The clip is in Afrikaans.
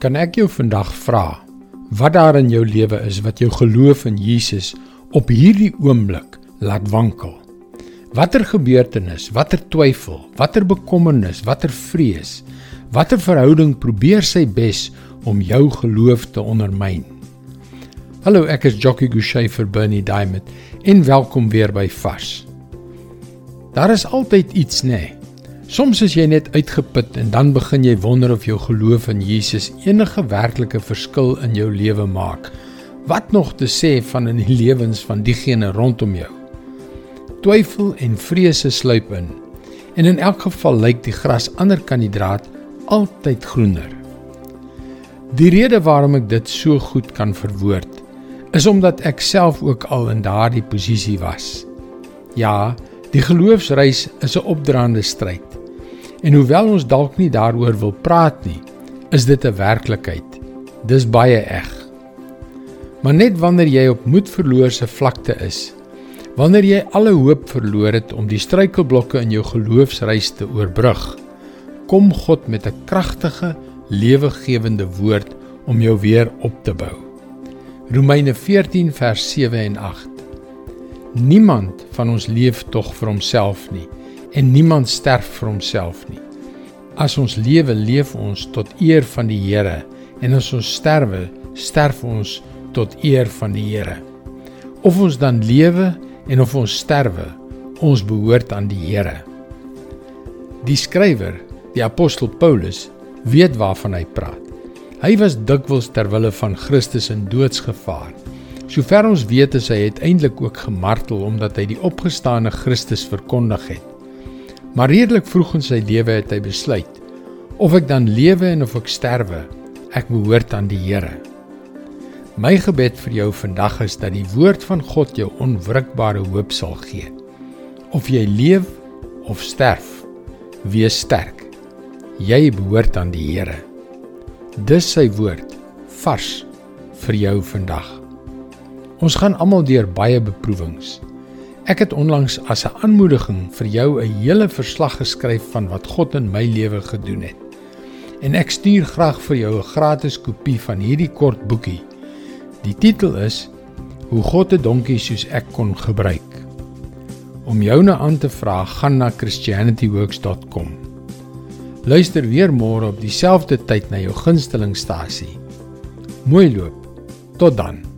Kan ek jou vandag vra wat daar in jou lewe is wat jou geloof in Jesus op hierdie oomblik laat wankel? Watter gebeurtenis, watter twyfel, watter bekommernis, watter vrees, watter verhouding probeer sy bes om jou geloof te ondermyn? Hallo, ek is Jockey Gouchee vir Bernie Diamond en welkom weer by Fas. Daar is altyd iets, nê? Nee. Soms is jy net uitgeput en dan begin jy wonder of jou geloof in Jesus enige werklike verskil in jou lewe maak. Wat nog te sê van in die lewens van diegene rondom jou? Twyfel en vrese sluip in. En in elk geval lyk die gras ander kan die draad altyd groener. Die rede waarom ek dit so goed kan verwoord, is omdat ek self ook al in daardie posisie was. Ja, die geloofsreis is 'n opdraande stryd. En hoewel ons dalk nie daaroor wil praat nie, is dit 'n werklikheid. Dis baie eg. Maar net wanneer jy op moedverloorse vlakte is, wanneer jy alle hoop verloor het om die struikelblokke in jou geloofsreis te oorbrug, kom God met 'n kragtige, lewegewende woord om jou weer op te bou. Romeine 14 vers 7 en 8. Niemand van ons leef tog vir homself nie en niemand sterf vir homself nie. As ons lewe, leef ons tot eer van die Here en as ons sterwe, sterf ons tot eer van die Here. Of ons dan lewe en of ons sterwe, ons behoort aan die Here. Die skrywer, die apostel Paulus, weet waarvan hy praat. Hy was dikwels ter wille van Christus in doodsgevaar. Sover ons weet, is hy uiteindelik ook gemartel omdat hy die opgestane Christus verkondig het. Maar redelik vroeg in sy lewe het hy besluit of ek dan lewe en of ek sterwe, ek behoort aan die Here. My gebed vir jou vandag is dat die woord van God jou onwrikbare hoop sal gee. Of jy leef of sterf, wees sterk. Jy behoort aan die Here. Dis sy woord vars vir jou vandag. Ons gaan almal deur baie beproewings. Ek het onlangs as 'n aanmoediging vir jou 'n hele verslag geskryf van wat God in my lewe gedoen het. En ek stuur graag vir jou 'n gratis kopie van hierdie kort boekie. Die titel is Hoe God 'n donkie soos ek kon gebruik. Om joune aan te vra, gaan na christianityworks.com. Luister weer môre op dieselfde tyd na jou gunstelingstasie. Mooi loop. Tot dan.